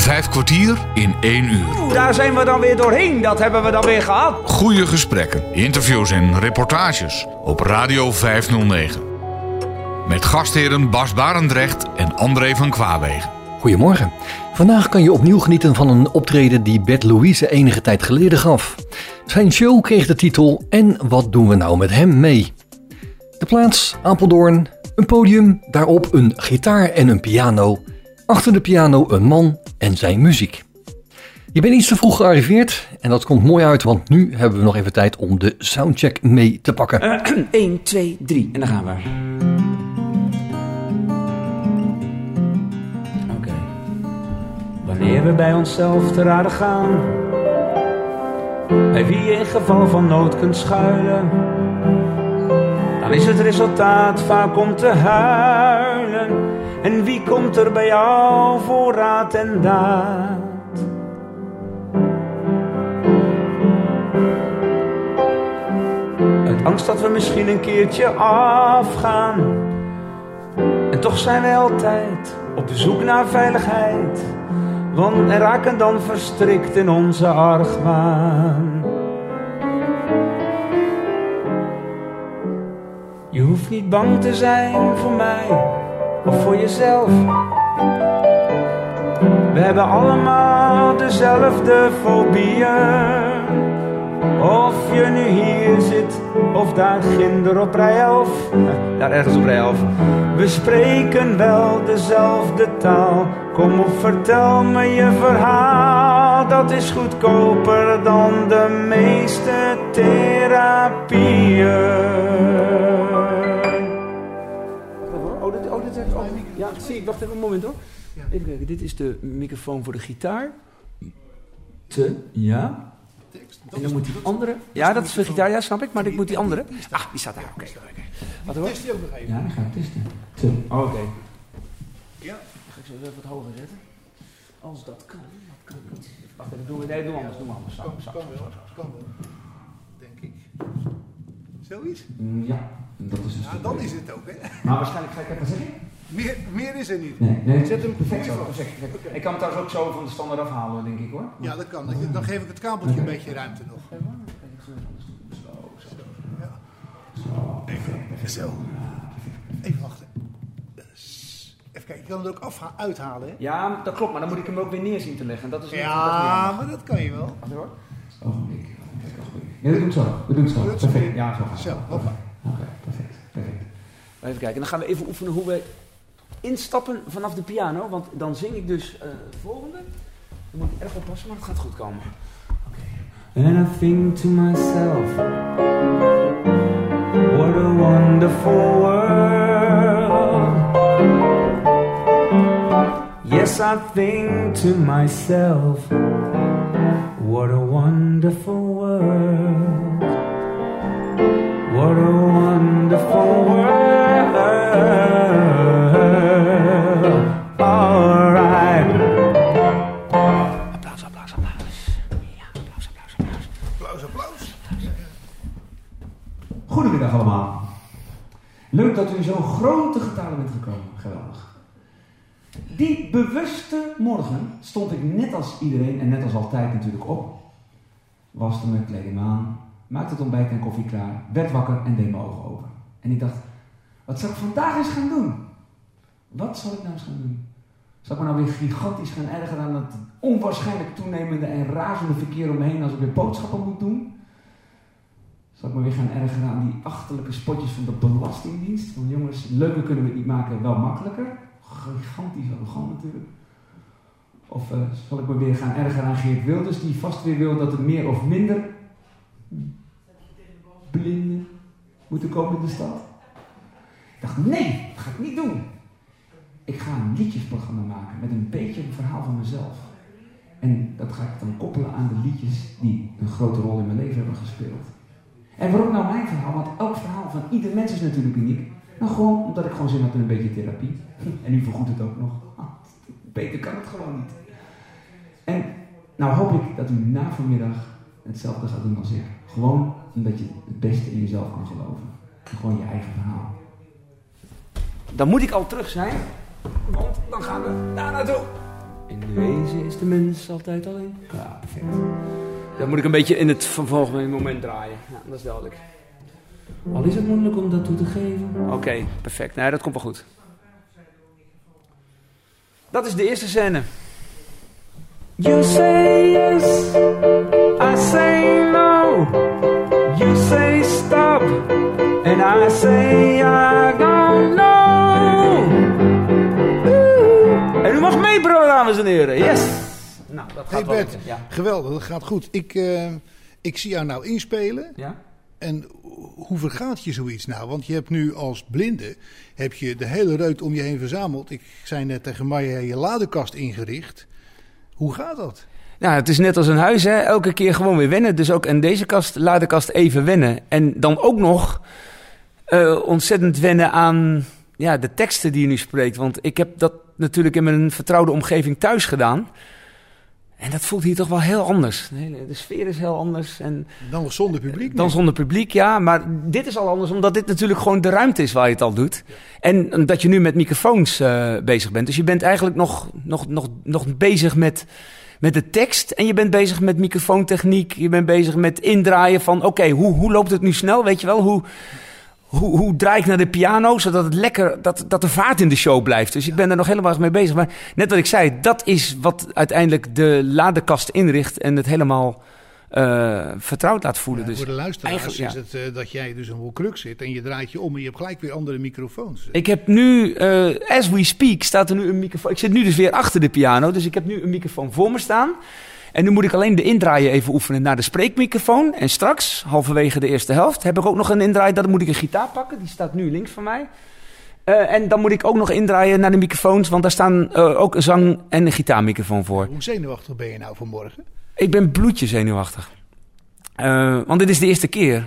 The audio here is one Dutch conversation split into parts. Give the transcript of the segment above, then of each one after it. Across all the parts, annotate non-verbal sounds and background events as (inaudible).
Vijf kwartier in één uur. Daar zijn we dan weer doorheen. Dat hebben we dan weer gehad. Goede gesprekken, interviews en reportages op Radio 509. Met gastheren Bas Barendrecht en André van Kwaabegen. Goedemorgen. Vandaag kan je opnieuw genieten van een optreden die Bert Louise enige tijd geleden gaf. Zijn show kreeg de titel En wat doen we nou met hem mee? De plaats Apeldoorn, een podium, daarop een gitaar en een piano. Achter de piano een man en zijn muziek. Je bent iets te vroeg gearriveerd en dat komt mooi uit, want nu hebben we nog even tijd om de soundcheck mee te pakken. 1, 2, 3 en dan gaan we. Oké. Wanneer we bij onszelf te raden gaan, bij wie in geval van nood kunt schuilen, dan is het resultaat vaak om te huilen. En wie komt er bij jou voor raad en daad? Uit angst dat we misschien een keertje afgaan. En toch zijn wij altijd op zoek naar veiligheid. Want en raken dan verstrikt in onze argwaan. Je hoeft niet bang te zijn voor mij of voor jezelf. We hebben allemaal dezelfde fobieën. Of je nu hier zit of daar ginder op rij 11. (laughs) Daar ergens op rij 11. We spreken wel dezelfde taal. Kom op, vertel me je verhaal. Dat is goedkoper dan de meeste therapieën. Ja, zie ik. Wacht even een moment hoor. Even kijken, dit is de microfoon voor de gitaar. Te, ja. En dan moet die andere... Ja, dat is de gitaar, ja, snap ik. Maar ik moet die andere... Ah, die staat daar. Oké, oké. Wat hoor? Test die ook nog even. Ja, dan ga ik testen. Te, oh, oké. Ja. Dan ga ik zo even wat hoger zetten. Als dat kan. Dat kan niet. Wacht even, doen we... Nee, doen we anders. Doen we anders. Zo, Kan, zo, kan zo, wel. Kan wel. Denk ik. Zoiets? Mm, Ja, dat is een Ja, stuk dan is het ook, hè? Maar waarschijnlijk ga ik even zeggen. Meer, meer is er niet. Nee, nee. Zet hem perfect zo. vast. perfect, perfect. Ik kan het trouwens ook zo van de standaard afhalen, denk ik hoor. Ja, dat kan. Dan- geef ik het kabeltje een beetje ruimte nog. Even, ik zo. Even, wachten. Even kijken, je kan het er ook af, uithalen, hè? Ja, dat klopt, maar dan moet ik hem ook weer neer zien te leggen. Dat is dat Ja, maar dat kan je wel. Wacht hoor. Ogenblik. Ja, we doen het zo. Doen het zo. Perfect. Ja, zo. Zo, hoppa. Oké, perfect. perfect. Even kijken, dan gaan we even oefenen hoe we instappen vanaf de piano. Want dan zing ik dus het volgende. Dan moet ik erg oppassen, maar het gaat goed komen. Oké. And I think to myself, what a wonderful world. Yes, I think to myself, what a wonderful world. What a wonderful Leuk dat u in zo'n grote getalen bent gekomen. Geweldig. Die bewuste morgen stond ik net als iedereen en net als altijd natuurlijk op. Waste mijn kleding aan, maakte het ontbijt en koffie klaar, werd wakker en deed mijn ogen open. En ik dacht, wat zal ik vandaag eens gaan doen? Wat zal ik nou eens gaan doen? Zal ik me nou weer gigantisch gaan ergeren aan het onwaarschijnlijk toenemende en razende verkeer om me heen als ik weer boodschappen moet doen? Zal ik me weer gaan ergeren aan die achterlijke spotjes van de Belastingdienst? Want jongens, leuker kunnen we het niet maken, wel makkelijker. Gigantisch arrogant natuurlijk. Of eh, zal ik me weer gaan ergeren aan Geert Wilders, die vast weer wil dat er meer of minder blinden moeten komen in de stad? Ik dacht, nee, dat ga ik niet doen. Ik ga een liedjesprogramma maken met een beetje een verhaal van mezelf. En dat ga ik dan koppelen aan de liedjes die een grote rol in mijn leven hebben gespeeld. En waarom nou mijn verhaal? Want elk verhaal van ieder mens is natuurlijk uniek. Nou, gewoon omdat ik gewoon zin had in een beetje therapie. (laughs) En u vergoedt het ook nog. Ah, beter kan het gewoon niet. En nou hoop ik dat u na vanmiddag hetzelfde gaat doen als ik. Gewoon omdat je het beste in jezelf kan geloven. En gewoon je eigen verhaal. Dan moet ik al terug zijn, want dan gaan we daar naartoe. In wezen is de mens altijd alleen. Ja, perfect. Dan moet ik een beetje in het vervolgende moment draaien. Ja, dat is duidelijk. Al is het moeilijk om dat toe te geven. Oké, perfect. Nee, dat komt wel goed. Dat is de eerste scène. You say yes, I say no. You say stop, and I say I don't know. En u mag meebrullen, dames en heren. Yes. Nou, dat gaat Hey wel Bert, lukken. Ja. geweldig, dat gaat goed. Ik, eh, ik zie jou nou inspelen. ja? En hoe vergaat je zoiets nou? Want je hebt nu als blinde heb je de hele reut om je heen verzameld. Ik zei net tegen Maya, je ladekast ingericht. Hoe gaat dat? Nou, het is net als een huis, hè. Elke keer gewoon weer wennen. Dus ook in deze kast, ladekast even wennen. En dan ook nog eh, ontzettend wennen aan ja, de teksten die je nu spreekt. Want ik heb dat natuurlijk in mijn vertrouwde omgeving thuis gedaan. En dat voelt hier toch wel heel anders. De, de sfeer is heel anders. En Dan zonder publiek. dan zonder publiek, ja. Maar dit is al anders, omdat dit natuurlijk gewoon de ruimte is waar je het al doet. En dat je nu met microfoons eh, bezig bent. Dus je bent eigenlijk nog, nog, nog, nog bezig met, met de tekst. En je bent bezig met microfoontechniek. Je bent bezig met indraaien van... Oké, hoe, hoe loopt het nu snel? Weet je wel? Hoe, hoe, hoe draai ik naar de piano, zodat het lekker, dat, dat er vaart in de show blijft. Dus ik ben er nog helemaal mee bezig. Maar net wat ik zei, dat is wat uiteindelijk de ladekast inricht en het helemaal eh, vertrouwd laat voelen. Ja, dus voor de luisteraars is het eh, dat jij dus een wolkruk zit en je draait je om en je hebt gelijk weer andere microfoons. Ik heb nu, eh, as we speak, staat er nu een microfoon. Ik zit nu dus weer achter de piano, dus ik heb nu een microfoon voor me staan. En nu moet ik alleen de indraaien even oefenen naar de spreekmicrofoon. En straks, halverwege de eerste helft, heb ik ook nog een indraai. Dan moet ik een gitaar pakken, die staat nu links van mij. Eh, en dan moet ik ook nog indraaien naar de microfoons, want daar staan eh, ook een zang- en een gitaarmicrofoon voor. Hoe zenuwachtig ben je nou vanmorgen? Ik ben bloedje zenuwachtig. Eh, want dit is de eerste keer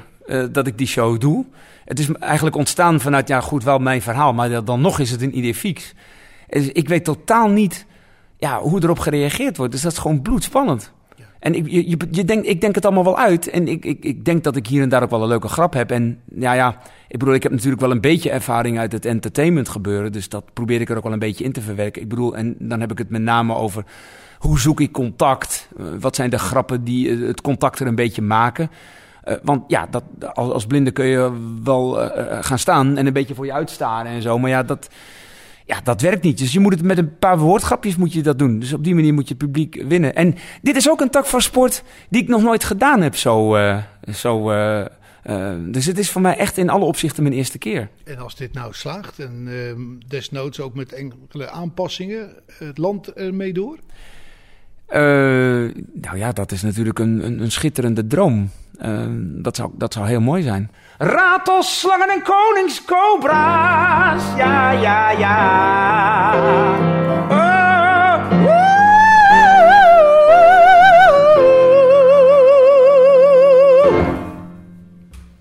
dat ik die show doe. Het is eigenlijk ontstaan vanuit, ja goed, wel mijn verhaal, maar dan nog is het een idee fix. Dus ik weet totaal niet ja, hoe erop gereageerd wordt. Dus dat is gewoon bloedspannend. En ik, je, je, je denkt, ik denk het allemaal wel uit. En ik, ik, ik denk dat ik hier en daar ook wel een leuke grap heb. En ja, ja, ik bedoel, ik heb natuurlijk wel een beetje ervaring uit het entertainment gebeuren. Dus dat probeer ik er ook wel een beetje in te verwerken. Ik bedoel, en dan heb ik het met name over hoe zoek ik contact? Uh, wat zijn de grappen die uh, het contact er een beetje maken? Uh, want ja, dat, als, als blinde kun je wel uh, gaan staan en een beetje voor je uitstaren en zo. Maar ja, dat, ja, dat werkt niet. Dus je moet het met een paar woordgrapjes moet je dat doen. Dus op die manier moet je het publiek winnen. En dit is ook een tak van sport die ik nog nooit gedaan heb. Zo, uh, zo, uh, dus het is voor mij echt in alle opzichten mijn eerste keer. En als dit nou slaagt en desnoods ook met enkele aanpassingen het land ermee door? Nou ja, dat is natuurlijk een, een, een schitterende droom. Uh, dat, zou, dat zou heel mooi zijn. Ratelslangen en koningscobra's. Ja, ja, ja. Oh, woe.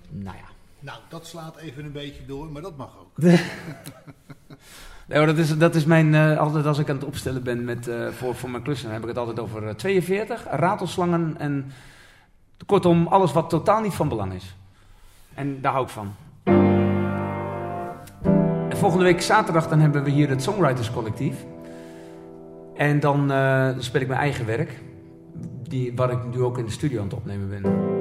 Nou ja. Nou, dat slaat even een beetje door, maar dat mag ook. (laughs) Nee, dat, is, dat is mijn, uh, altijd als ik aan het opstellen ben met, uh, voor, voor mijn klussen, dan heb ik het altijd over uh, 42, ratelslangen en kortom alles wat totaal niet van belang is. En daar hou ik van. En volgende week zaterdag dan hebben we hier het Songwriters Collectief. En dan uh, speel ik mijn eigen werk, die, waar ik nu ook in de studio aan het opnemen ben.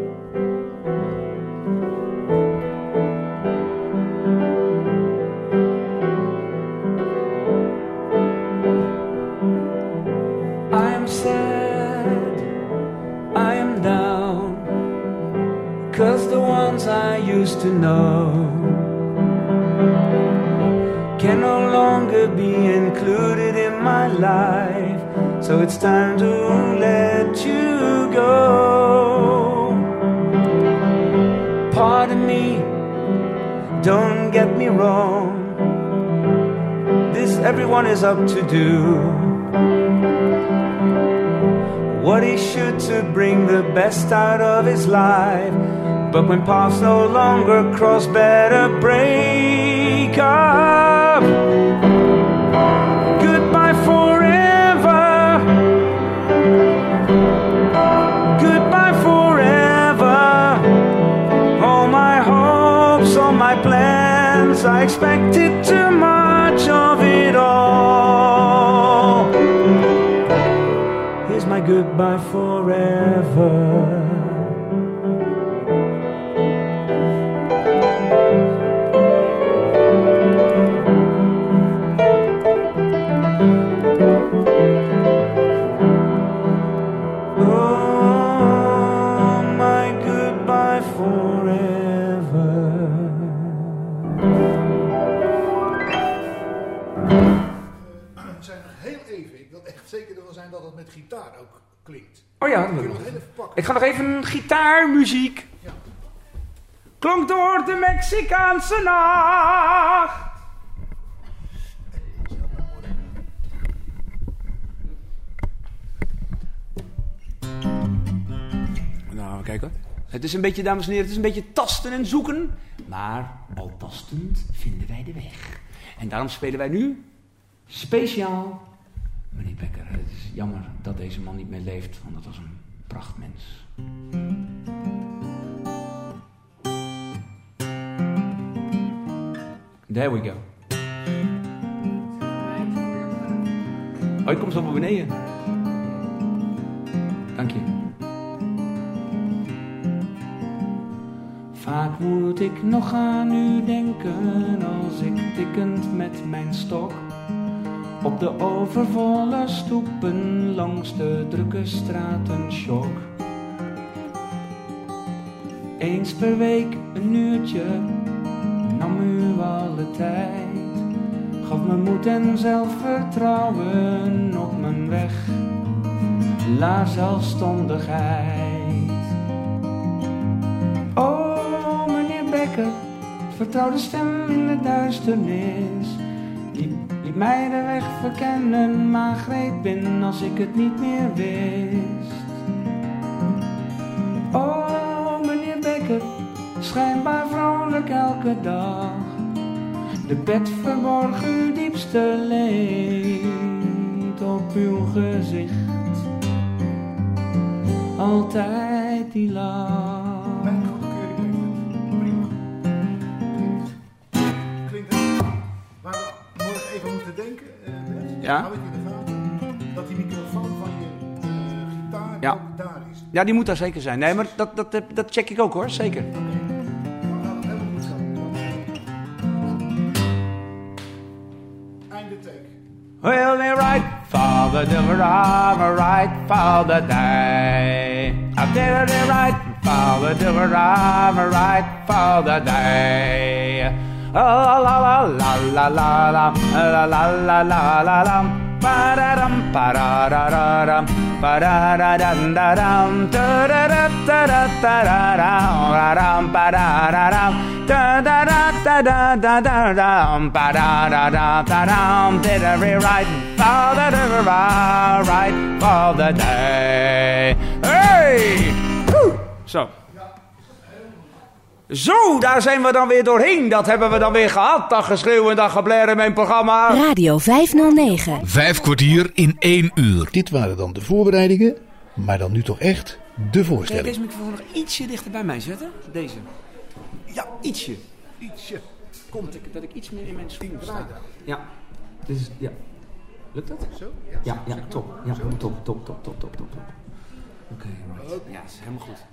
Used to know can no longer be included in my life. So it's time to let you go. Pardon me, don't get me wrong. This everyone is up to do what he should to bring the best out of his life. But when paths no longer cross, better break up. Goodbye forever. Goodbye forever. All my hopes, all my plans, I expected too much of it all. Here's my goodbye forever. Gitaarmuziek. Klonk door de Mexicaanse nacht. Nou, we kijken. Het is een beetje, dames en heren, het is een beetje tasten en zoeken. Maar al tastend vinden wij de weg. En daarom spelen wij nu speciaal Meneer Becker, het is jammer dat deze man niet meer leeft, want dat was een prachtmens. There we go. Oh, je komt zo naar beneden. Dank je. Vaak moet ik nog aan u denken als ik tikkend met mijn stok op de overvolle stoepen langs de drukke straten shock. Eens per week een uurtje alle tijd. Gaf me moed en zelfvertrouwen op mijn weg naar zelfstandigheid. Oh, meneer Becker, vertrouwde stem in de duisternis. Liep, liep mij de weg verkennen, maar greep in als ik het niet meer wist. Oh, meneer Becker, schijnbaar vrolijk elke dag. De pet verborg uw diepste leed op uw gezicht. Altijd die lach. Mijn goedkeuring het. Prima. Klinkt het. Waar we morgen even moeten denken, eh, Bert, Ja? hou ik in de gaten, dat die microfoon van je eh, gitaar Ja. ook daar is. Ja, die moet daar zeker zijn. Nee, maar dat, dat, dat, dat check ik ook hoor, zeker. The divorama, right for the day. I did it right for the divorama, right for the day. Oh, la la la la la la la la la la la la Ba-da-dum, ba-da-da-da-dum, ba-da-da-dum, da-da-da-da-da-da-dum, ba-da-da-da-da-dum, did every right for the right, right for the day. Hey! Woe! Zo. Zo, daar zijn we dan weer doorheen. Dat hebben we dan weer gehad. Dag geschreeuw en dag geblaren in mijn programma. Radio 509. Vijf kwartier in één uur. Dit waren dan de voorbereidingen, maar dan nu toch echt de voorstelling. deze microfoon nog ietsje dichter bij mij zetten? Deze. Ja, ietsje. Ietsje. Komt ik, dat ik iets meer in mijn stoel sta. Ja. Dus, ja. Lukt dat? Zo? Ja, ja, top. Ja, top, top, top, top, top, top, top. Oké, right. Ja, is helemaal goed.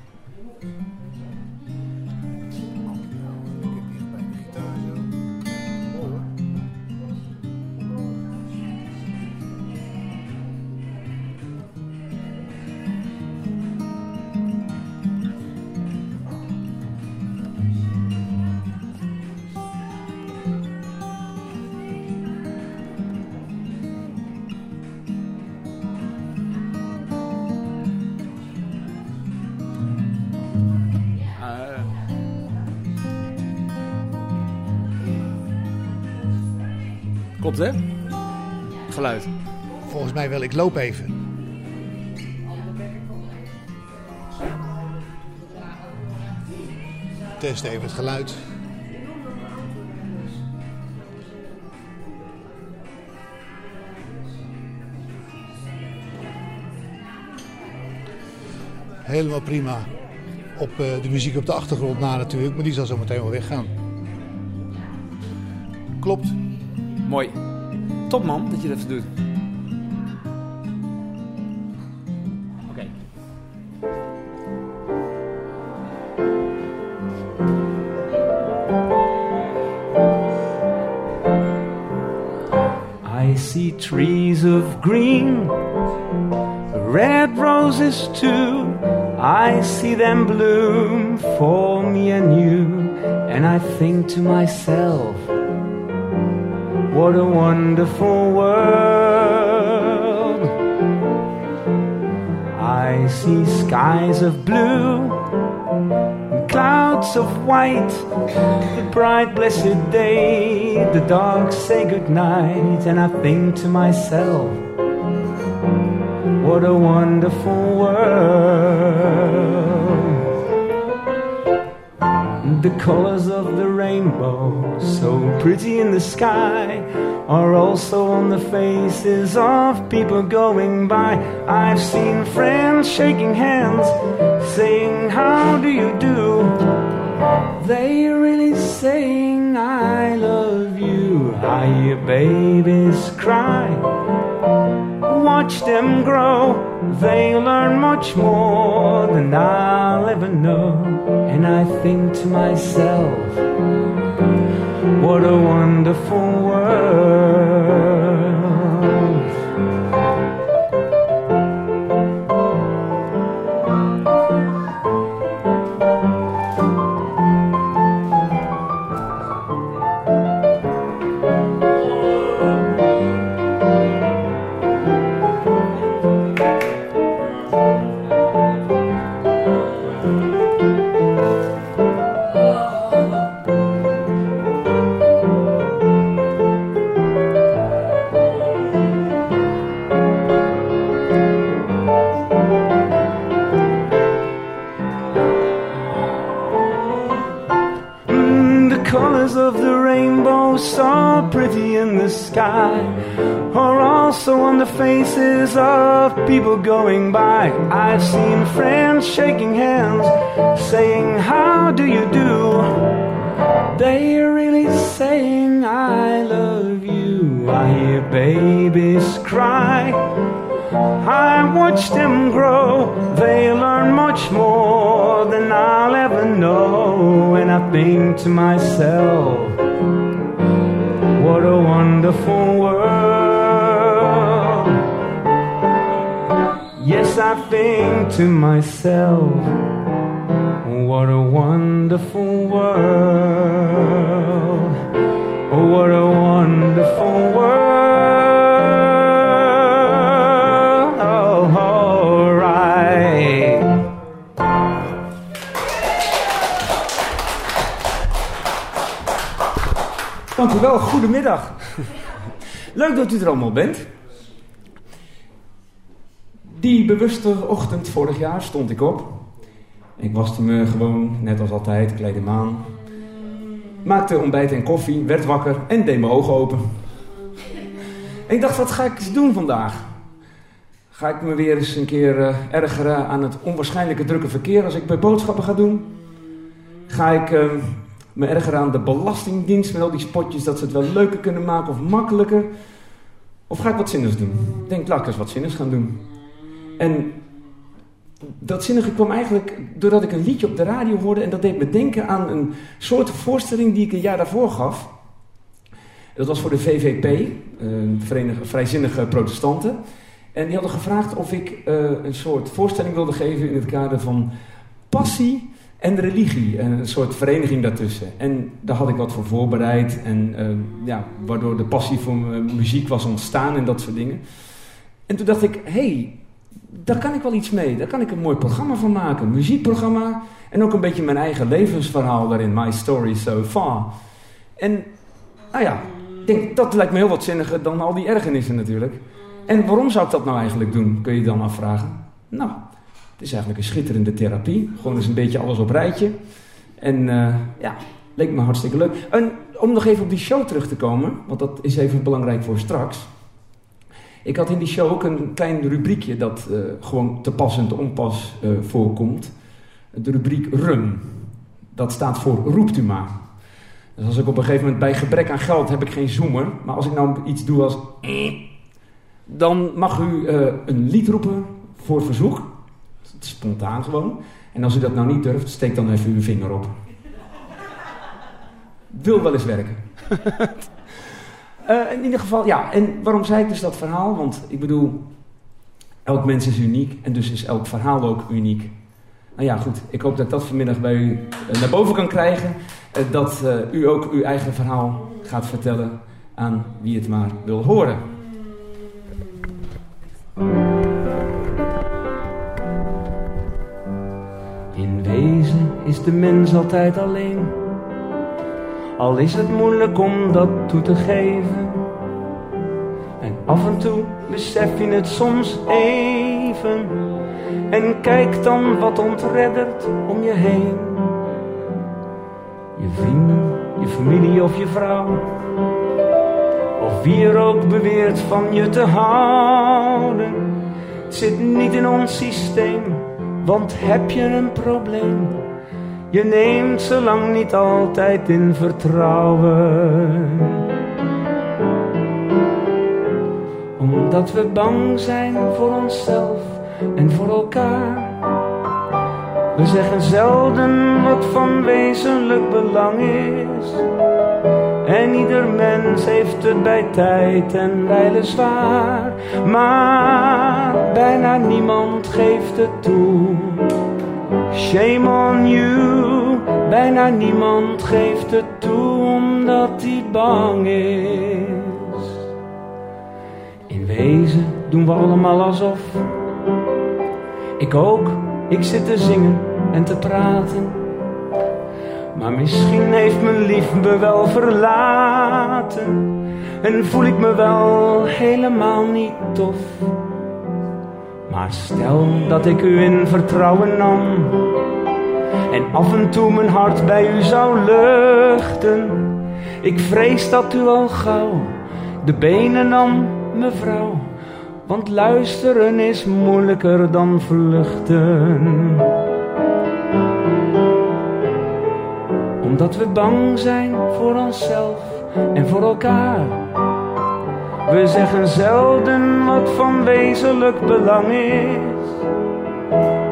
Geluid. Volgens mij wel, ik loop even. Test even het geluid. Helemaal prima. Op eh, de muziek op de achtergrond na natuurlijk, maar die zal zo meteen wel weggaan. Klopt. Mooi. Top man, dat je dat even doet. Okay. I see trees of green, red roses too. I see them bloom for me and you, and I think to myself what a wonderful world. I see skies of blue, and clouds of white, the bright blessed day, the dark say goodnight, and I think to myself, what a wonderful world. The colors of the rainbow, so pretty in the sky, are also on the faces of people going by. I've seen friends shaking hands, saying, How do you do? They really saying, I love you. I hear babies cry watch them grow. They learn much more than I'll ever know. And I think to myself, what a wonderful world. Shaking hands, saying, How do you do? They're really saying, I love you. I hear babies cry. I watch them grow. They learn much more than I'll ever know. And I think to myself, myself, what a wonderful world. Oh, what a wonderful world. All right. Dank u wel, goedemiddag. Leuk dat u er allemaal bent. Die bewuste ochtend vorig jaar stond ik op. Ik waste me gewoon, net als altijd, kleedde me aan. Maakte ontbijt en koffie, werd wakker en deed mijn ogen open. Ik dacht, wat ga ik eens doen vandaag? Ga ik me weer eens een keer eh, ergeren aan het onwaarschijnlijke drukke verkeer als ik bij boodschappen ga doen? Ga ik eh, me ergeren aan de belastingdienst met al die spotjes dat ze het wel leuker kunnen maken of makkelijker? Of ga ik wat zinnigs doen? Ik denk, laat ik eens wat zinnigs gaan doen. En dat zinnige kwam eigenlijk doordat ik een liedje op de radio hoorde en dat deed me denken aan een soort voorstelling die ik een jaar daarvoor gaf. Dat was voor de VVP, een Vereniging Vrijzinnige Protestanten. En die hadden gevraagd of ik eh, een soort voorstelling wilde geven in het kader van passie en religie. En een soort vereniging daartussen. En daar had ik wat voor voorbereid. En eh, ja, waardoor de passie voor eh, muziek was ontstaan en dat soort dingen. En toen dacht ik, hé, hey, daar kan ik wel iets mee. Daar kan ik een mooi programma van maken. Een muziekprogramma. En ook een beetje mijn eigen levensverhaal daarin. My story so far. En, nou ja, denk, dat lijkt me heel wat zinniger dan al die ergernissen natuurlijk. En waarom zou ik dat nou eigenlijk doen, kun je je dan afvragen. Nou, het is eigenlijk een schitterende therapie. Gewoon eens een beetje alles op rijtje. En eh, ja, leek me hartstikke leuk. En om nog even op die show terug te komen, want dat is even belangrijk voor straks. Ik had in die show ook een klein rubriekje dat eh, gewoon te pas en te onpas eh, voorkomt. De rubriek RUM. Dat staat voor roept u maar. Dus als ik op een gegeven moment bij gebrek aan geld heb ik geen zoomer. Maar als ik nou iets doe als... Dan mag u eh, een lied roepen voor verzoek. Spontaan gewoon. En als u dat nou niet durft, steek dan even uw vinger op. Wil wel eens werken. (laughs) Eh, in ieder geval, ja. En waarom zei ik dus dat verhaal? Want ik bedoel, elk mens is uniek en dus is elk verhaal ook uniek. Nou ja, goed. Ik hoop dat dat vanmiddag bij u eh, naar boven kan krijgen. Eh, dat u ook uw eigen verhaal gaat vertellen aan wie het maar wil horen. In wezen is de mens altijd alleen. Al is het moeilijk om dat toe te geven. En af en toe besef je het soms even. En kijk dan wat ontreddert om je heen. Je vrienden, je familie of je vrouw. Of wie er ook beweert van je te houden. Het zit niet in ons systeem, want heb je een probleem? Je neemt ze lang niet altijd in vertrouwen. Omdat we bang zijn voor onszelf en voor elkaar. We zeggen zelden wat van wezenlijk belang is. En ieder mens heeft het bij tijd en wijle zwaar. Maar bijna niemand geeft het toe. Shame on you, bijna niemand geeft het toe omdat hij bang is. In wezen doen we allemaal alsof. Ik ook, ik zit te zingen en te praten. Maar misschien heeft mijn lief me wel verlaten. En voel ik me wel helemaal niet tof. Maar stel dat ik u in vertrouwen nam. En af en toe mijn hart bij u zou luchten. Ik vrees dat u al gauw de benen nam, mevrouw. Want luisteren is moeilijker dan vluchten. Omdat we bang zijn voor onszelf en voor elkaar. We zeggen zelden wat van wezenlijk belang is.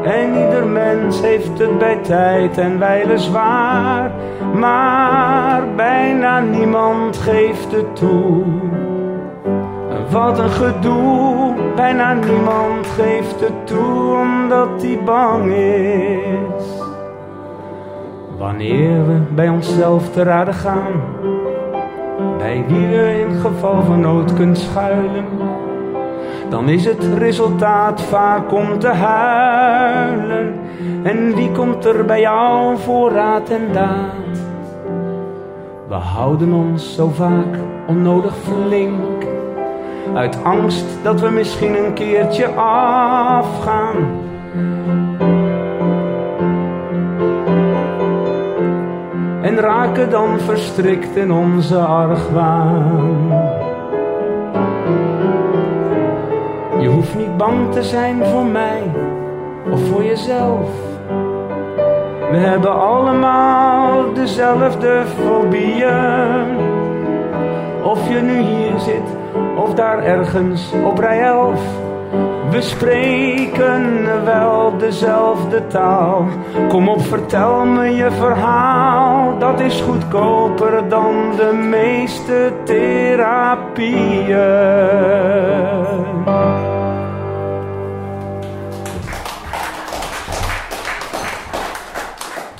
En ieder mens heeft het bij tijd en wijle zwaar. Maar bijna niemand geeft het toe. Wat een gedoe, bijna niemand geeft het toe omdat hij bang is. Wanneer we bij onszelf te raden gaan, bij wie we in geval van nood kunt schuilen, dan is het resultaat vaak om te huilen. En wie komt er bij jou voor raad en daad? We houden ons zo vaak onnodig flink, uit angst dat we misschien een keertje afgaan. En raken dan verstrikt in onze argwaan. Je hoeft niet bang te zijn voor mij of voor jezelf. We hebben allemaal dezelfde fobieën. Of je nu hier zit of daar ergens op rij 11. We spreken wel dezelfde taal. Kom op, vertel me je verhaal. Dat is goedkoper dan de meeste therapieën.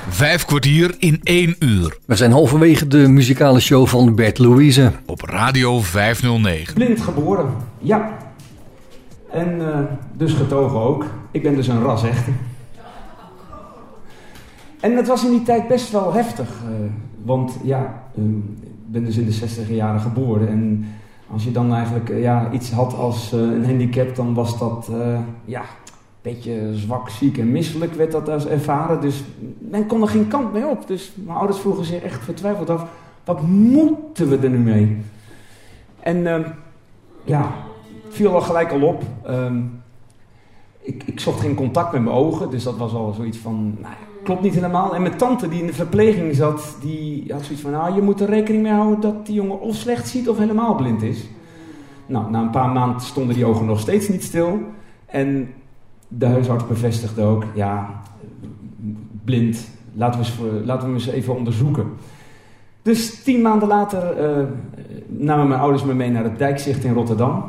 Vijf kwartier in één uur. We zijn halverwege de muzikale show van Bert Louise. Op Radio 509. Blind geboren, ja. En eh, dus getogen ook. Ik ben dus een rasechte. En het was in die tijd best wel heftig. eh, want ja, eh, ik ben dus in de 60 jaren geboren. En als je dan eigenlijk eh, ja, iets had als een handicap, dan was dat ja, een beetje zwak, ziek en misselijk werd dat als ervaren. Dus men kon er geen kant mee op. Dus mijn ouders vroegen zich echt vertwijfeld af, wat moeten we er nu mee? En eh, ja, viel al gelijk al op. Ehm, ik, ik zocht geen contact met mijn ogen, dus dat was al zoiets van, nou klopt niet helemaal. En mijn tante die in de verpleging zat, die had zoiets van, nou je moet er rekening mee houden dat die jongen of slecht ziet of helemaal blind is. Nou, na een paar maanden stonden die ogen nog steeds niet stil. En de huisarts bevestigde ook, ja, blind, laten we, eens, laten we eens even onderzoeken. Dus Dus tien maanden later eh, namen mijn ouders me mee naar het dijkzicht in Rotterdam.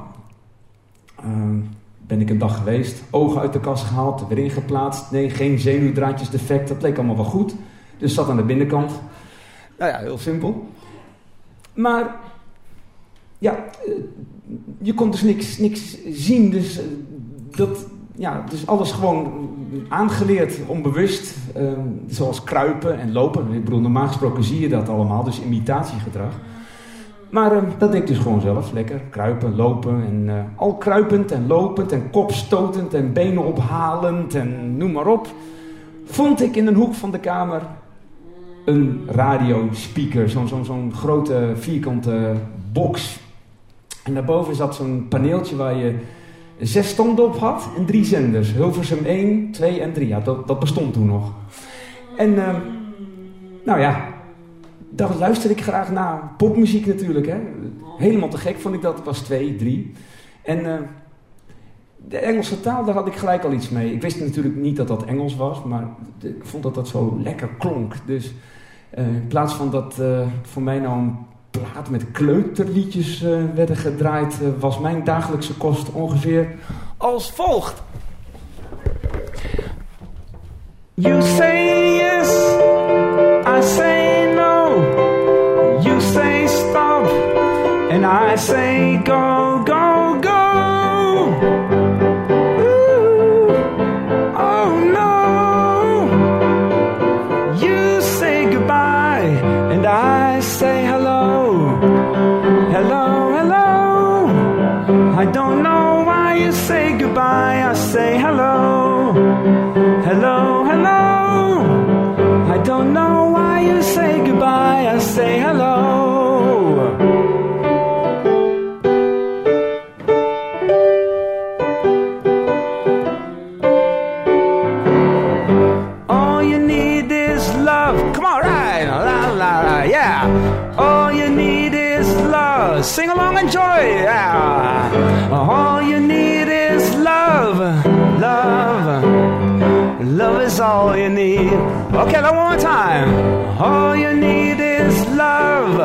Ehm, ben ik een dag geweest, ogen uit de kast gehaald, weer ingeplaatst. Nee, geen zenuwdraadjes defect, dat leek allemaal wel goed. Dus zat aan de binnenkant. Nou ja, heel simpel. Maar, ja, eh, je kon dus niks, niks zien. Dus, eh, dat, ja, dus alles gewoon aangeleerd, onbewust. eh, zoals kruipen en lopen. Ik bedoel, normaal gesproken zie je dat allemaal, dus imitatiegedrag. Maar eh, dat deed ik dus gewoon zelf, lekker. Kruipen, lopen en eh, al kruipend en lopend en kopstotend en benen ophalend en noem maar op. Vond ik in een hoek van de kamer een radiospeaker, zo'n zo'n zo'n grote vierkante box. En daarboven zat zo'n paneeltje waar je zes standen op had en drie zenders. Hilversum 1, 2 en 3. Ja, dat, dat bestond toen nog. En eh, nou ja, daar luisterde ik graag naar. Popmuziek natuurlijk, hè. Helemaal te gek vond ik dat. Het was 2, 3. En eh, de Engelse taal, daar had ik gelijk al iets mee. Ik wist natuurlijk niet dat dat Engels was, maar ik vond dat dat zo lekker klonk. Dus eh, in plaats van dat eh, voor mij nou een plaat met kleuterliedjes werden gedraaid, was mijn dagelijkse kost ongeveer als volgt. You say yes, I say and I say go, go, yeah. All you need is love. Sing along and joy, yeah. All you need is love, love. Love is all you need. Okay, one more time. All you need is love.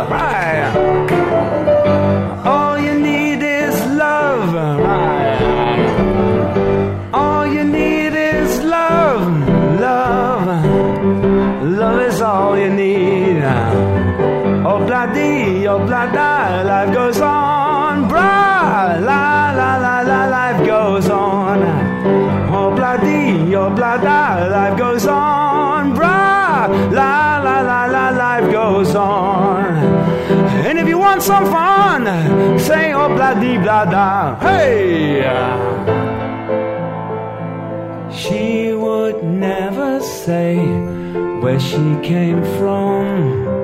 Life goes on. La, la, la, la, life goes on. Oh, oh. Life goes on. La, la, la, la, life goes on. And if you want some fun, say, oh, blah dee, blah da. Hey! She would never say where she came from.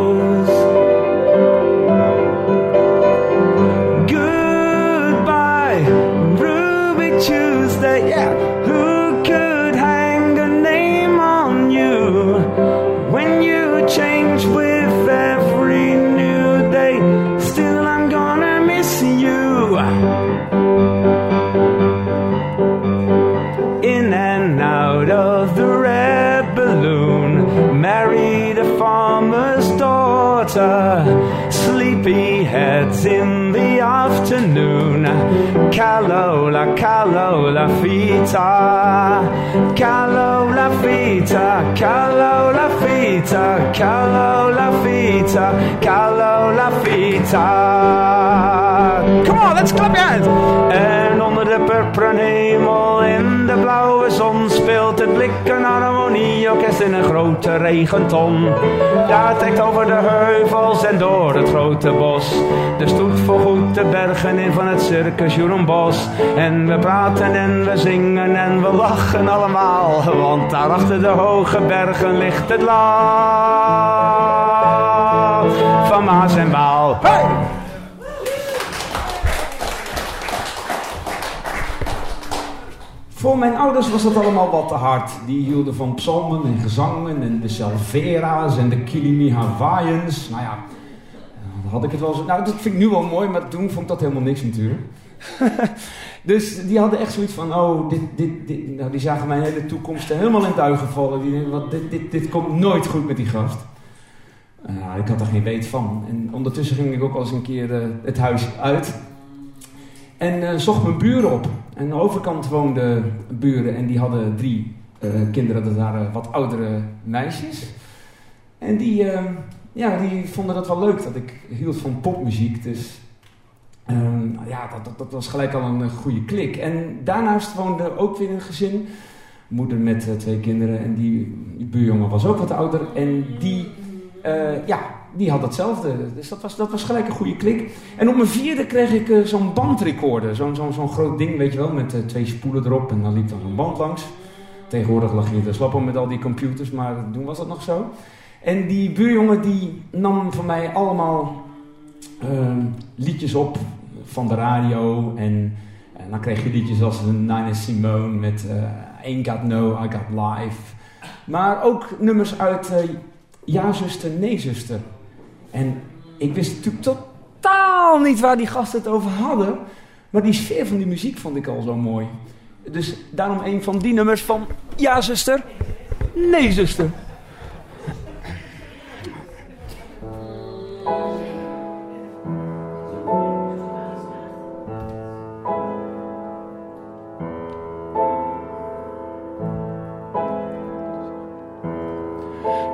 Out of the red balloon. Married a farmer's daughter. Sleepy heads in the afternoon. Calola, calola fita. Calola fita, calola fita, calola fita, calola fita. Come on, let's clap your hands. En onder de purperen hemel in de blikken harmonieorkest in een grote regenton. Daar trekt over de heuvels en door het grote bos. De stoet voorgoed de bergen in van het circus Bos. En we praten en we zingen en we lachen allemaal. Want daar achter de hoge bergen ligt het land van Maas en Waal. Hey! Voor mijn ouders was dat allemaal wat te hard. Die hielden van psalmen en gezangen en de Salvera's en de Kilimi Hawaiians. Nou ja, dan had ik het wel zo... Nou, dat vind ik nu wel mooi, maar toen vond ik dat helemaal niks natuurlijk. (laughs) dus die hadden echt zoiets van, oh, dit, dit, dit, nou, die zagen mijn hele toekomst helemaal in duigen vallen. Die denken, wat, dit, dit, dit komt nooit goed met die gast. Uh, ik had er geen weet van. En ondertussen ging ik ook al eens een keer uh, het huis uit. En uh, zocht mijn buren op. Aan de overkant woonden buren en die hadden drie kinderen. Dat waren wat oudere meisjes. En die, ja, die vonden dat wel leuk dat ik hield van popmuziek. Dus Um, ja, dat, dat, dat, was gelijk al een goede klik. En daarnaast woonde ook weer een gezin. Moeder met uh, twee kinderen. En die, die, buurjongen was ook wat ouder. En die, ja, die had hetzelfde. Dus dat was, dat was gelijk een goede klik. En op mijn vierde kreeg ik uh, zo'n bandrecorder. Zo'n zo'n zo'n groot ding, weet je wel. Met twee spoelen erop. En dan liep dan een band langs. Tegenwoordig lag je te slappen met al die computers. Maar toen was dat nog zo. En die buurjongen die nam van mij allemaal uh, liedjes op van de radio. En, en, dan kreeg je liedjes als Nina Simone met uh, Ain't Got No, I Got Life. Maar ook nummers uit Ja zuster, Nee zuster. En ik wist natuurlijk totaal niet waar die gasten het over hadden. Maar die sfeer van die muziek vond ik al zo mooi. Dus daarom een van die nummers van Ja zuster, Nee zuster.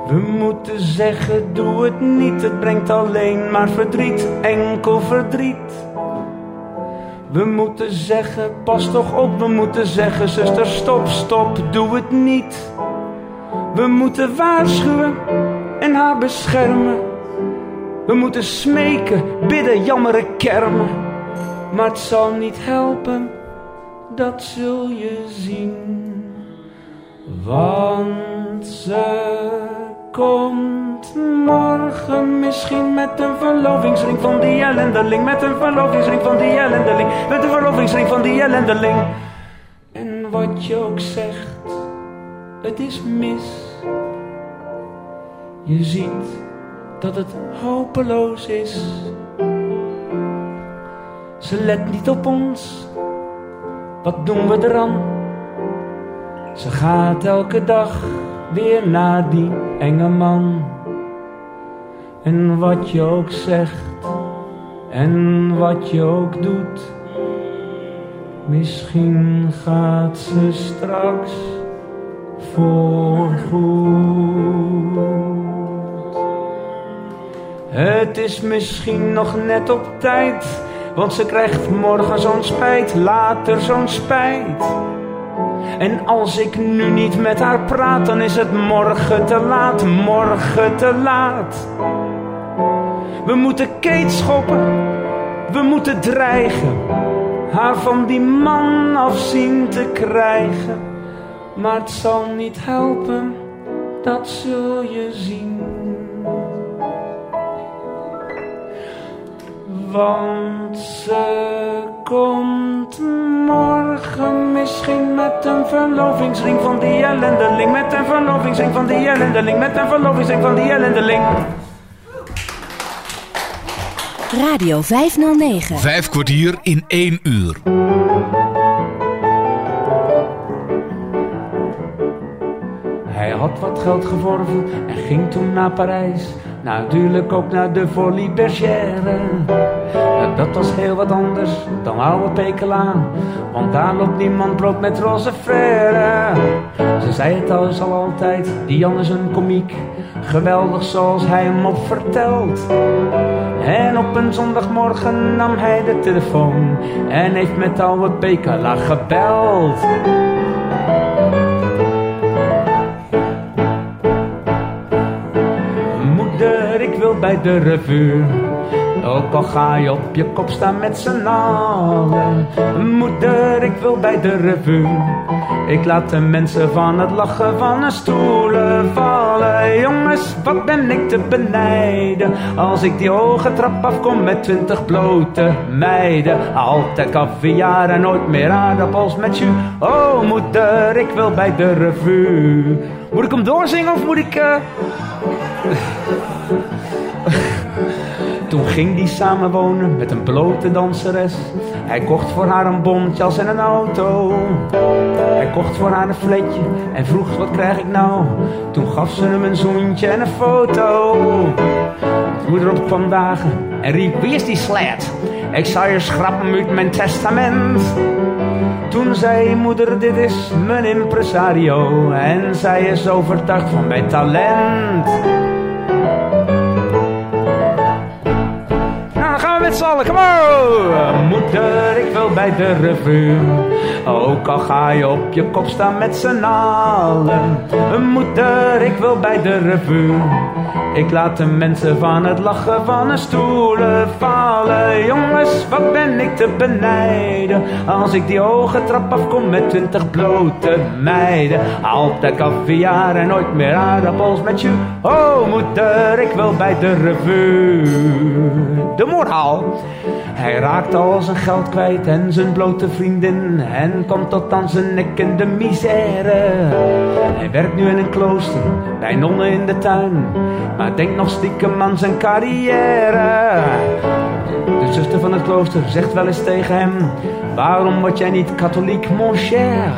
We moeten zeggen, doe het niet, het brengt alleen maar verdriet, enkel verdriet. We moeten zeggen, pas toch op, we moeten zeggen, zuster, stop, stop, doe het niet. We moeten waarschuwen en haar beschermen. We moeten smeken, bidden, jammeren, kermen. Maar het zal niet helpen, dat zul je zien. Want ze komt morgen misschien met een verlovingsring van die ellendeling. Met een verlovingsring van die ellendeling. Met een verlovingsring van die ellendeling. En wat je ook zegt, het is mis. Je ziet dat het hopeloos is. Ze let niet op ons. Wat doen we eraan? Ze gaat elke dag weer naar die enge man. En wat je ook zegt en wat je ook doet, misschien gaat ze straks voorgoed. Het is misschien nog net op tijd, want ze krijgt morgen zo'n spijt, later zo'n spijt. En als ik nu niet met haar praat, dan is het morgen te laat, morgen te laat. We moeten Kate schoppen, we moeten dreigen, haar van die man af zien te krijgen. Maar het zal niet helpen, dat zul je zien. Want ze komt morgen misschien met een verlovingsring van die ellendeling. Met een verlovingsring van die ellendeling. Met een verlovingsring van die ellendeling. Radio 509. Vijf kwartier in één uur. Hij had wat geld geworven en ging toen naar Parijs. Natuurlijk ook naar de Folie Bergère. Dat was heel wat anders dan oude pekelaan. Want daar loopt niemand brood met roze frère. Ze zei het thuis al altijd, die Jan is een komiek. Geweldig zoals hij hem op vertelt. En op een zondagmorgen nam hij de telefoon. En heeft met oude pekela gebeld. Bij de revue Ook al ga je op je kop staan met z'n allen. Moeder, ik wil bij de revue. Ik laat de mensen van het lachen van de stoelen vallen. Jongens, wat ben ik te benijden. Als ik die hoge trap afkom met twintig blote meiden. Altijd caviar en nooit meer aardappels met jus. Oh moeder, ik wil bij de revue. Moet ik hem doorzingen of moet ik... eh, Toen ging die samenwonen met een blote danseres. Hij kocht voor haar een bontjas en een auto. Hij kocht voor haar een fletje en vroeg wat krijg ik nou? Toen gaf ze hem een zoentje en een foto. Moeder op kwam dagen en riep, wie is die slet? Ik zal je schrappen uit mijn testament. Toen zei moeder, dit is mijn impresario. En zij is overtuigd van mijn talent. Z'n allen! Moeder, ik wil bij de revue. Ook al ga je op je kop staan met z'n allen. Moeder, ik wil bij de revue. Ik laat de mensen van het lachen van de stoelen vallen. Jongens, wat ben ik te benijden. Als ik die hoge trap afkom met twintig blote meiden. Altijd caviar en nooit meer aardappels met jus. Oh moeder, ik wil bij de revue. De moraal. Hij raakt al zijn geld kwijt en zijn blote vriendin. En komt tot aan zijn nek in de misère. Hij werkt nu in een klooster, bij nonnen in de tuin. Maar denkt nog stiekem aan zijn carrière. De zuster van het klooster zegt wel eens tegen hem: Waarom word jij niet katholiek, mon cher?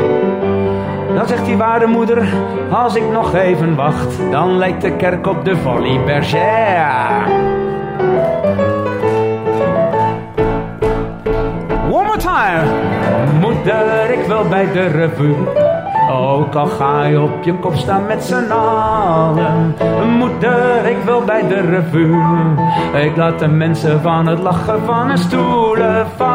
Dan zegt die waarde moeder, als ik nog even wacht, dan lijkt de kerk op de Folie Bergère. Moeder, ik wil bij de revue. Ook al ga je op je kop staan met z'n allen. Moeder, ik wil bij de revue. Ik laat de mensen van het lachen van de stoelen vallen.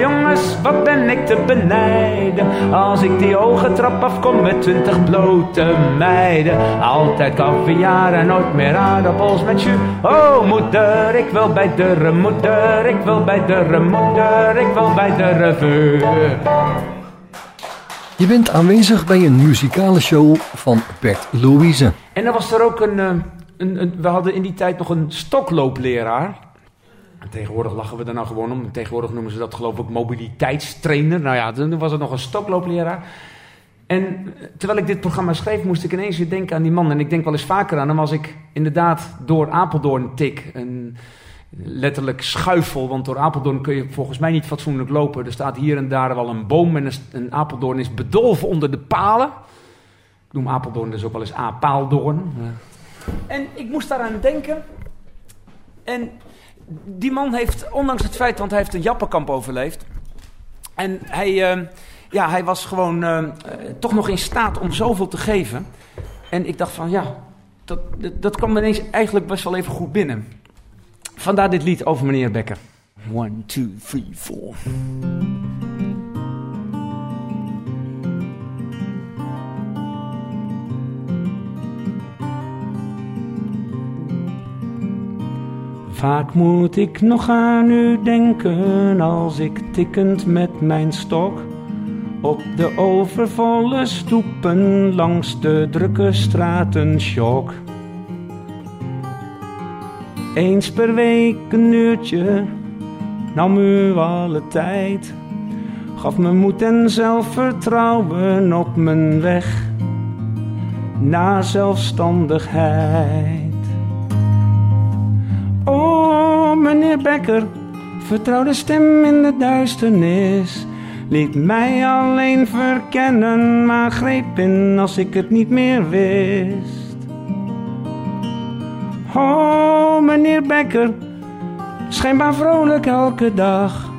Jongens, wat ben ik te benijden. Als ik die hoge trap afkom met twintig blote meiden. Altijd caviar en nooit meer aardappels met jus. Oh moeder, ik wil bij de moeder. Ik wil bij de moeder. Ik wil bij de revue. Je bent aanwezig bij een muzikale show van Bert Louise. En dan was er ook een, eh, een, een- We hadden in die tijd nog een stokloopleraar. En Tegenwoordig lachen we er nou gewoon om. Tegenwoordig noemen ze dat geloof ik mobiliteitstrainer. Nou ja, toen was er nog een stokloopleraar. En eh, terwijl ik dit programma schreef, moest ik ineens weer denken aan die man. En ik denk wel eens vaker aan hem als ik inderdaad door Apeldoorn tik. Een letterlijk schuifel, want door Apeldoorn kun je volgens mij niet fatsoenlijk lopen. Er staat hier en daar wel een boom en een, Apeldoorn is bedolven onder de palen. Ik noem Apeldoorn dus ook wel eens A-paaldoorn. En ik moest daaraan denken. En die man heeft, ondanks het feit, want hij heeft een jappenkamp overleefd. En hij, eh, ja, hij was gewoon eh, eh, toch nog in staat om zoveel te geven. En ik dacht van ja, dat, dat, dat kwam ineens eigenlijk best wel even goed binnen. Vandaar dit lied over meneer Becker. One, two, three, four. Vaak moet ik nog aan u denken als ik tikkend met mijn stok op de overvolle stoepen langs de drukke straten sjok. Eens per week een uurtje nam u alle tijd, gaf me moed en zelfvertrouwen op mijn weg naar zelfstandigheid. Meneer Becker, vertrouwde stem in de duisternis. Liet mij alleen verkennen, maar greep in als ik het niet meer wist. Oh, meneer Becker, schijnbaar vrolijk elke dag.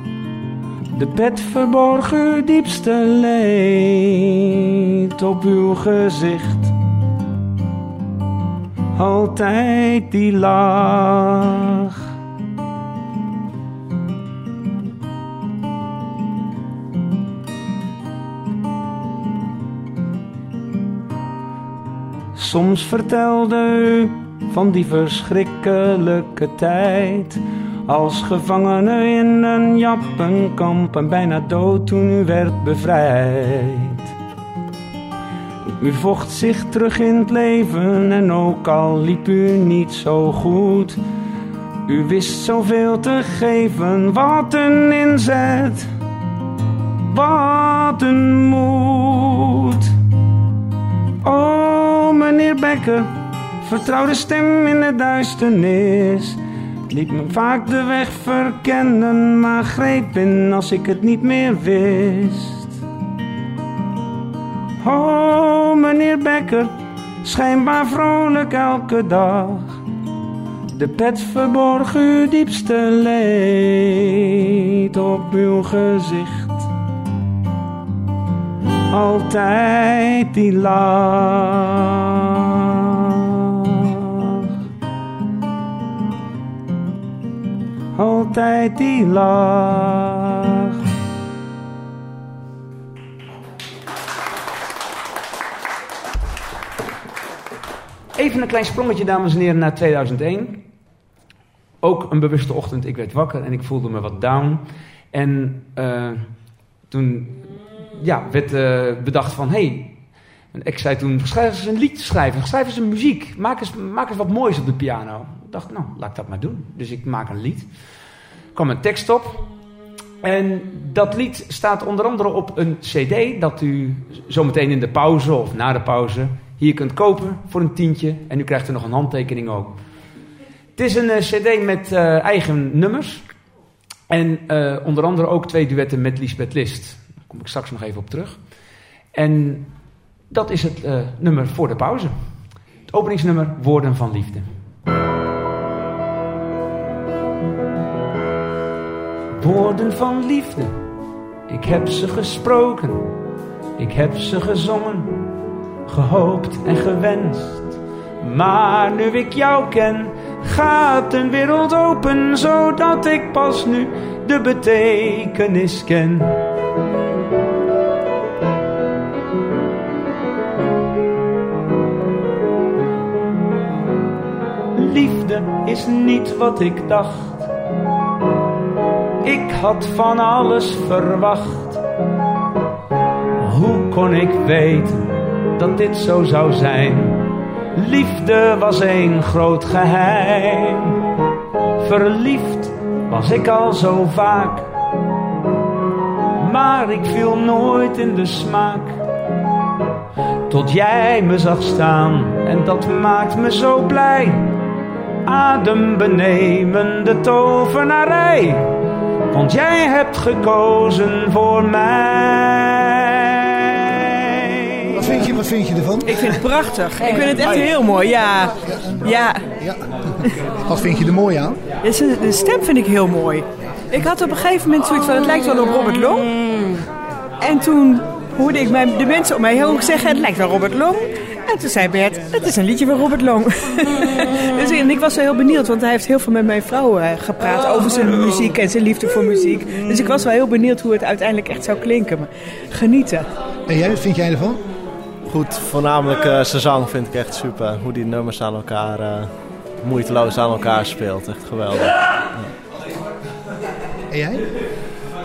De pet verborg uw diepste leed op uw gezicht. Altijd die lach. Soms vertelde u van die verschrikkelijke tijd. Als gevangene in een jappenkamp en bijna dood toen u werd bevrijd. U vocht zich terug in het leven en ook al liep u niet zo goed. U wist zoveel te geven, wat een inzet, wat een moed. Becker, vertrouwde stem in de duisternis. Liet me vaak de weg verkennen, maar greep in als ik het niet meer wist. Oh, meneer Becker, schijnbaar vrolijk elke dag. De pet verborg uw diepste leed op uw gezicht. Altijd die lach. Altijd die lach. Even een klein sprongetje, dames en heren, naar 2001. Ook een bewuste ochtend, ik werd wakker en ik voelde me wat down. En eh, toen ja, werd eh, bedacht van, hé, hey, ik zei toen, schrijf eens een liedje schrijven, schrijf eens een muziek, maak eens, maak eens wat moois op de piano. Ik dacht, nou, laat ik dat maar doen. Dus ik maak een lied. Er kwam een tekst op. En dat lied staat onder andere op een cd dat u zometeen in de pauze of na de pauze hier kunt kopen voor een tientje. En u krijgt er nog een handtekening ook. Het is een eh, cd met eh, eigen nummers. En onder andere ook twee duetten met Lisbeth List. Kom ik straks nog even op terug. En dat is het nummer voor de pauze. Het openingsnummer Woorden van Liefde. Woorden van liefde, ik heb ze gesproken, ik heb ze gezongen, gehoopt en gewenst. Maar nu ik jou ken, gaat een wereld open, zodat ik pas nu de betekenis ken. Is niet wat ik dacht. Ik had van alles verwacht. Hoe kon ik weten dat dit zo zou zijn? Liefde was een groot geheim. Verliefd was ik al zo vaak. Maar ik viel nooit in de smaak. Tot jij me zag staan en dat maakt me zo blij. Adembenemende tovenarij. Want jij hebt gekozen voor mij. Wat vind je, wat vind je ervan? Ik vind het prachtig. Ik vind het echt heel mooi. Ja. Ja. Ja. Wat vind je er mooi aan? De stem vind ik heel mooi. Ik had op een gegeven moment zoiets van, het lijkt wel op Robert Long. En toen hoorde ik mijn, de mensen om mij heen ook zeggen, het lijkt wel Robert Long. En toen zei Bert, het is een liedje van Robert Long. (laughs) dus en ik was wel heel benieuwd, want hij heeft heel veel met mijn vrouw eh, gepraat over zijn muziek en zijn liefde voor muziek. Dus ik was wel heel benieuwd hoe het uiteindelijk echt zou klinken. Maar genieten. En jij, wat vind jij ervan? Goed, voornamelijk eh, zijn zang vind ik echt super. Hoe die nummers aan elkaar, eh, moeiteloos aan elkaar speelt. Echt geweldig. En jij?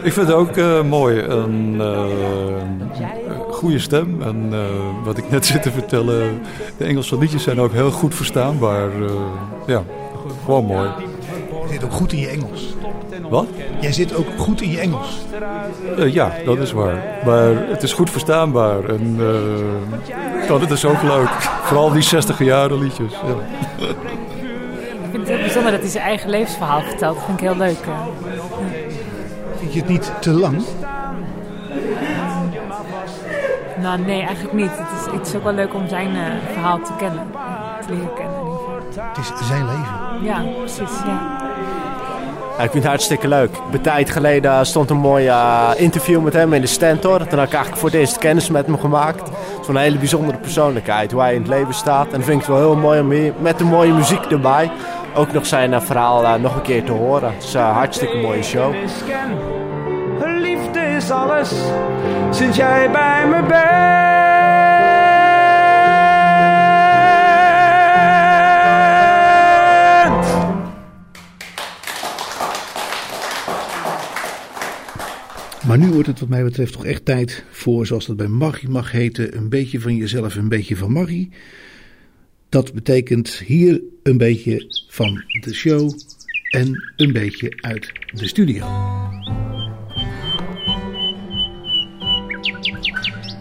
Ik vind het ook eh, mooi. Een goede stem. En eh, wat ik net (laughs) zit te vertellen, de Engelse liedjes zijn ook heel goed verstaanbaar. eh, ja, gewoon mooi. Je zit ook goed in je Engels. Wat? Jij zit ook goed in je Engels. Eh, ja, dat is waar. Maar het is goed verstaanbaar. En eh dat is ook leuk. Vooral die 60 jaren liedjes. Ja. Ik vind het heel bijzonder dat hij zijn eigen levensverhaal vertelt. Dat vind ik heel leuk. Vind je het niet te lang? Nou, nee, eigenlijk niet. Het is, het is ook wel leuk om zijn eh, verhaal te kennen. Te leren kennen. Het is zijn leven. Ja, precies. Ja. Ja, ik vind het hartstikke leuk. Een tijd geleden stond een mooi eh, interview met hem in de Stentor. Toen heb ik eigenlijk voor het eerst kennis met hem gemaakt. Zo'n hele bijzondere persoonlijkheid, hoe hij in het leven staat. En dan vind ik het wel heel mooi om hier met de mooie muziek erbij ook nog zijn eh, verhaal nog een keer te horen. Het is een hartstikke mooie show is alles sinds jij bij me bent. Maar nu wordt het wat mij betreft toch echt tijd voor, zoals dat bij Maggie mag heten, een beetje van jezelf, een beetje van Maggie. Dat betekent hier een beetje van de show en een beetje uit de studio.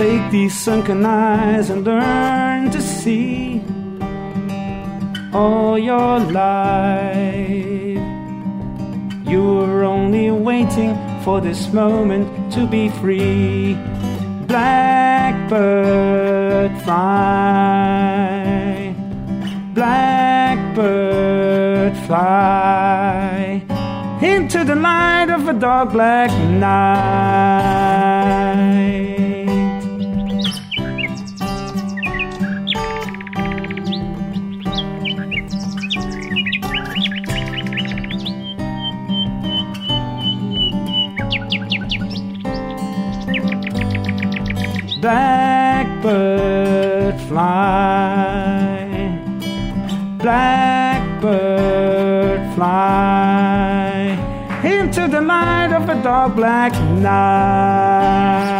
Take these sunken eyes and learn to see all your life. You were only waiting for this moment to be free. Blackbird fly, blackbird fly into the light of a dark black night. Blackbird fly, blackbird fly into the light of a dark black night.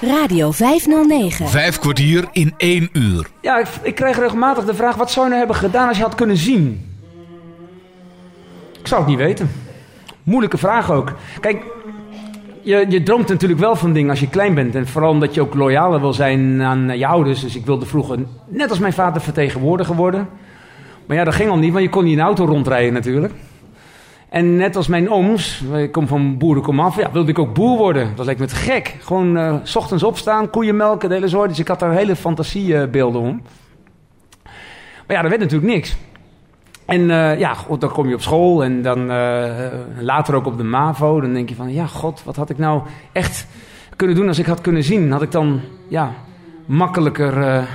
Radio 509. Vijf kwartier in één uur. Ja, ik, ik kreeg regelmatig de vraag: wat zou je nou hebben gedaan als je had kunnen zien? Ik zou het niet weten. Moeilijke vraag ook. Kijk, je, je droomt natuurlijk wel van dingen als je klein bent. En vooral omdat je ook loyaler wil zijn aan je ouders. Dus ik wilde vroeger, net als mijn vader, vertegenwoordiger worden. Maar ja, dat ging al niet, want je kon niet in een auto rondrijden natuurlijk. En net als mijn ooms, ik kom van boerenkomaf, ja, wilde ik ook boer worden. Dat leek me te gek. Gewoon eh, s ochtends opstaan, koeien melken, de hele soort. Dus ik had daar hele fantasiebeelden om. Maar ja, dat werd natuurlijk niks. En eh, ja, goed, dan kom je op school en dan eh, later ook op de MAVO. Dan denk je van, ja, god, wat had ik nou echt kunnen doen als ik had kunnen zien? Had ik dan, ja, makkelijker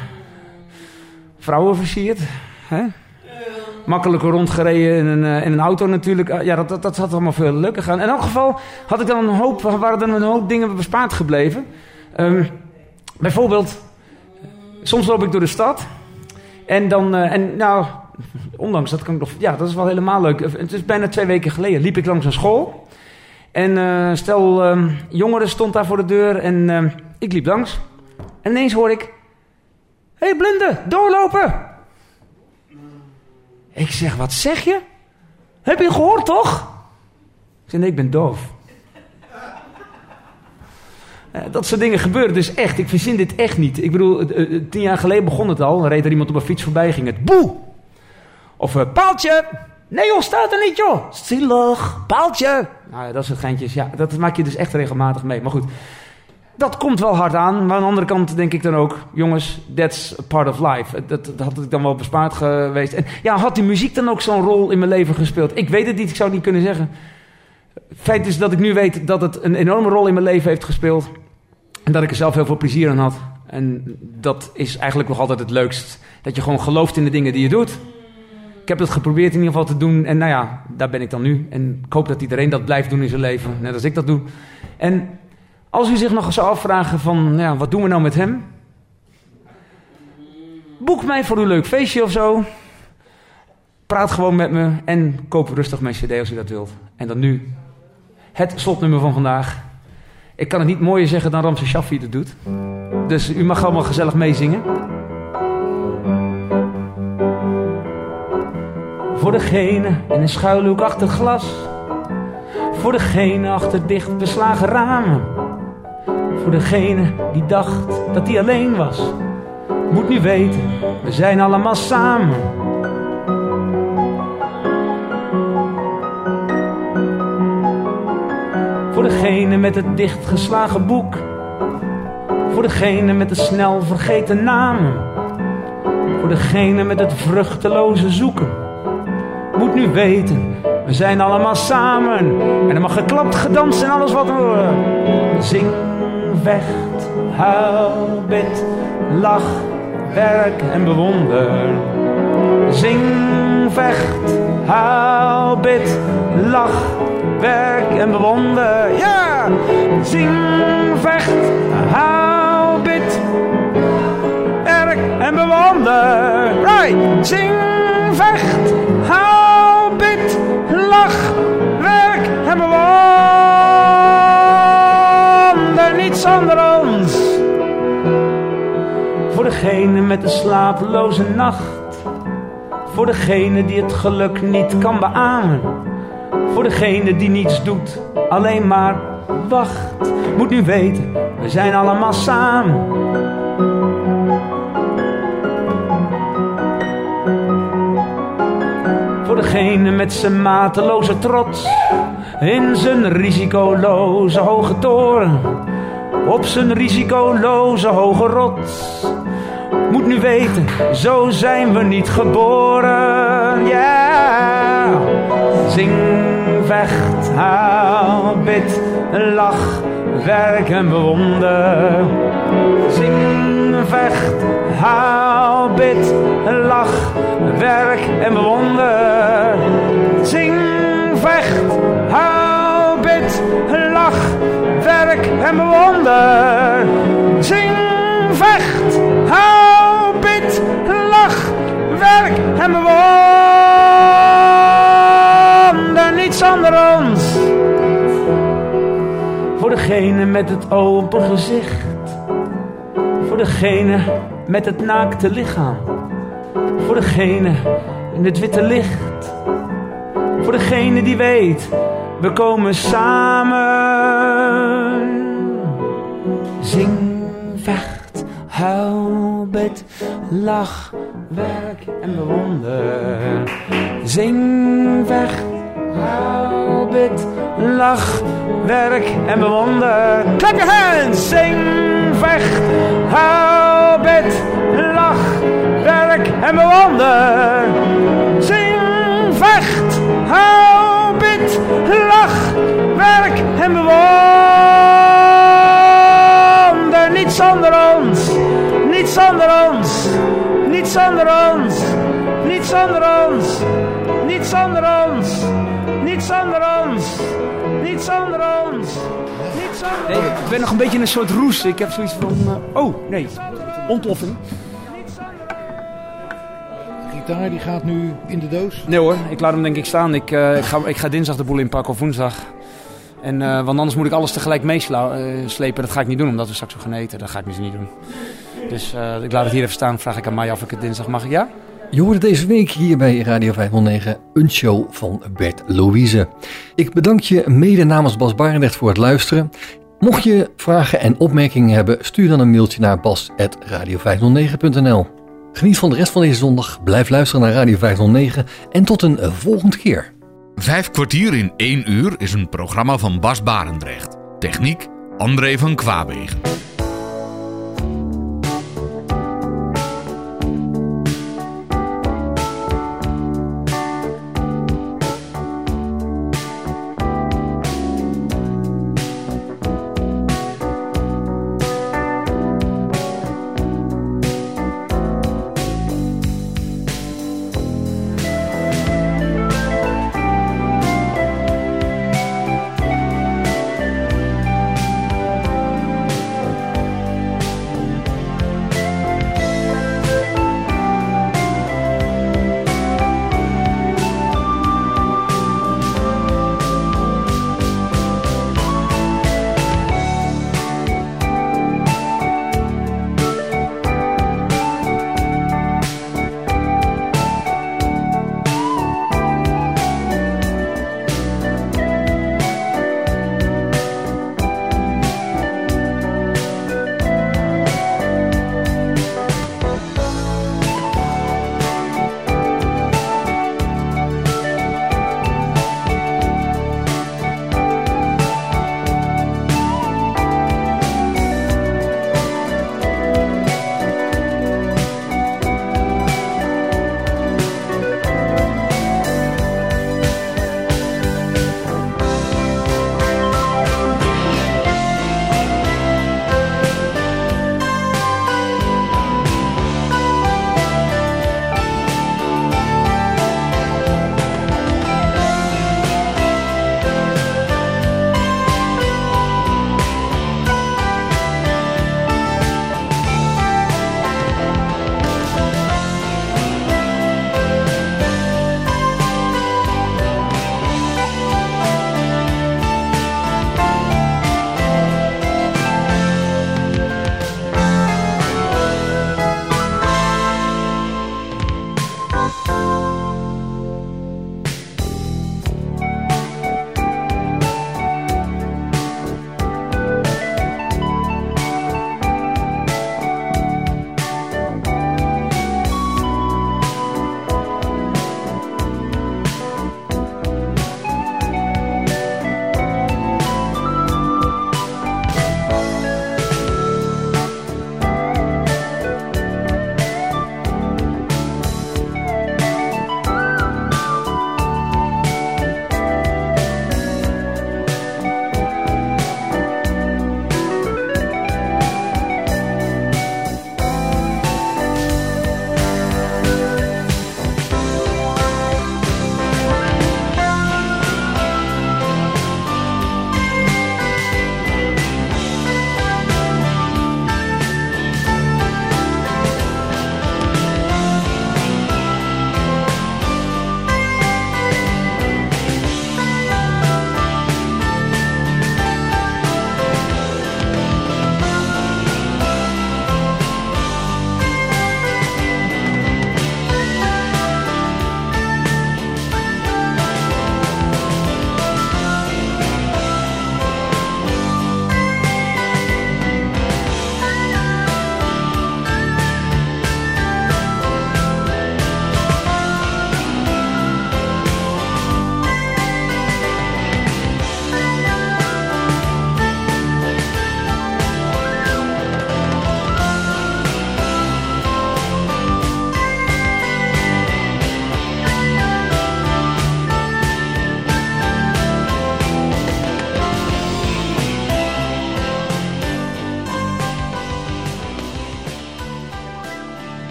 vrouwen versierd? Hè? Makkelijker rondgereden in een, eh, in een auto natuurlijk. Eh, Ja, dat, dat, dat had allemaal veel leuker gaan. In elk geval had ik dan een hoop, waren er een hoop dingen bespaard gebleven. Ehm, bijvoorbeeld, soms loop ik door de stad. En dan, eh, en nou, (laughs) ondanks dat kan ik nog, ja, dat is wel helemaal leuk. Het is bijna twee weken geleden, liep ik langs een school. En eh, stel, ehm, jongeren stond daar voor de deur en ehm, ik liep langs. En ineens hoor ik, hé hey, blinde, doorlopen! Ik zeg, wat zeg je? Heb je gehoord toch? Ik zeg, nee, ik ben doof. Eh, dat soort dingen gebeuren dus echt. Ik verzin dit echt niet. Ik bedoel, eh, eh, tien jaar geleden begon het al. Dan reed er iemand op een fiets voorbij, ging het boe. Of eh, paaltje. Nee joh, staat er niet joh. Zielig, paaltje. Nou ja, dat soort geintjes. Ja, dat maak je dus echt regelmatig mee. Maar goed, dat komt wel hard aan. Maar aan de andere kant denk ik dan ook... Jongens, that's part of life. Dat, dat had ik dan wel bespaard geweest. En ja, had die muziek dan ook zo'n rol in mijn leven gespeeld? Ik weet het niet, ik zou het niet kunnen zeggen. Feit is dat ik nu weet dat het een enorme rol in mijn leven heeft gespeeld. En dat ik er zelf heel veel plezier aan had. En dat is eigenlijk nog altijd het leukst. Dat je gewoon gelooft in de dingen die je doet. Ik heb het geprobeerd in ieder geval te doen. En nou ja, daar ben ik dan nu. En ik hoop dat iedereen dat blijft doen in zijn leven. Net als ik dat doe. En als u zich nog zou afvragen van... Ja, wat doen we nou met hem? Boek mij voor een leuk feestje of zo. Praat gewoon met me. En koop rustig mijn cd als u dat wilt. En dan nu Het slotnummer van vandaag. Ik kan het niet mooier zeggen dan Ramse Shaffi het doet. Dus u mag allemaal gezellig meezingen. Voor degene in een schuilhoek achter glas. Voor degene achter dicht beslagen ramen. Voor degene die dacht dat hij alleen was. Moet nu weten, we zijn allemaal samen. Voor degene met het dichtgeslagen boek. Voor degene met de snel vergeten namen. Voor degene met het vruchteloze zoeken. Moet nu weten, we zijn allemaal samen. En er mag geklapt, gedanst en alles wat we Zing, vecht, huil, bid, lach, werk en bewonder. Zing, vecht, huil, bid, lach, werk en bewonder. Ja! Zing, vecht, huil, bid, werk en bewonder. Right! Zing, vecht, degene met de slapeloze nacht. Voor degene die het geluk niet kan beamen. Voor degene die niets doet, alleen maar wacht. Moet nu weten, we zijn allemaal samen. Voor degene met zijn mateloze trots. In zijn risicoloze hoge toren. Op zijn risicoloze hoge rots. Moet nu weten, zo zijn we niet geboren. Ja, zing, vecht, haal, bid, lach, werk en bewonder. Zing, vecht, haal, bid, lach, werk en bewonder. Zing, vecht, haal, bid, lach, werk en bewonder. Zing, en bewonder. Niets zonder ons. Voor degene met het open gezicht. Voor degene met het naakte lichaam. Voor degene in het witte licht. Voor degene die weet, we komen samen. Zing, vecht, huil, bid, lach, werk en bewonder. Zing, vecht, huil, bid, lach, werk en bewonder. Clap your hands! Zing, vecht, huil, bid, lach, werk en bewonder. Zing, vecht, huil, bid, lach, werk en bewonder. Niets zonder ons, niets zonder ons, niets zonder ons, niets zonder ons, niets zonder ons, niets zonder ons, niets zonder ons. Niets zonder Nee, ik ben nog een beetje in een soort roes. Ik heb zoiets van... eh, oh, nee. Ontploffing. De gitaar die gaat nu in de doos. Nee hoor, ik laat hem denk ik staan. Ik, eh, ik, ga, ik ga dinsdag de boel inpakken of woensdag. En, eh, want anders moet ik alles tegelijk meeslepen. dat ga ik niet doen, omdat we straks zo gaan eten. Dat ga ik dus niet doen. Dus eh, ik laat het hier even staan. Vraag ik aan mij of ik het dinsdag mag. Ja? Je hoorde deze week hier bij Radio 509 een show van Bert Louise. Ik bedank je mede namens Bas Barendrecht voor het luisteren. Mocht je vragen en opmerkingen hebben, stuur dan een mailtje naar bas.radio509.nl. Geniet van de rest van deze zondag, blijf luisteren naar Radio 509 en tot een volgende keer. Vijf kwartier in één uur is een programma van Bas Barendrecht. Techniek André van Kwaabegen.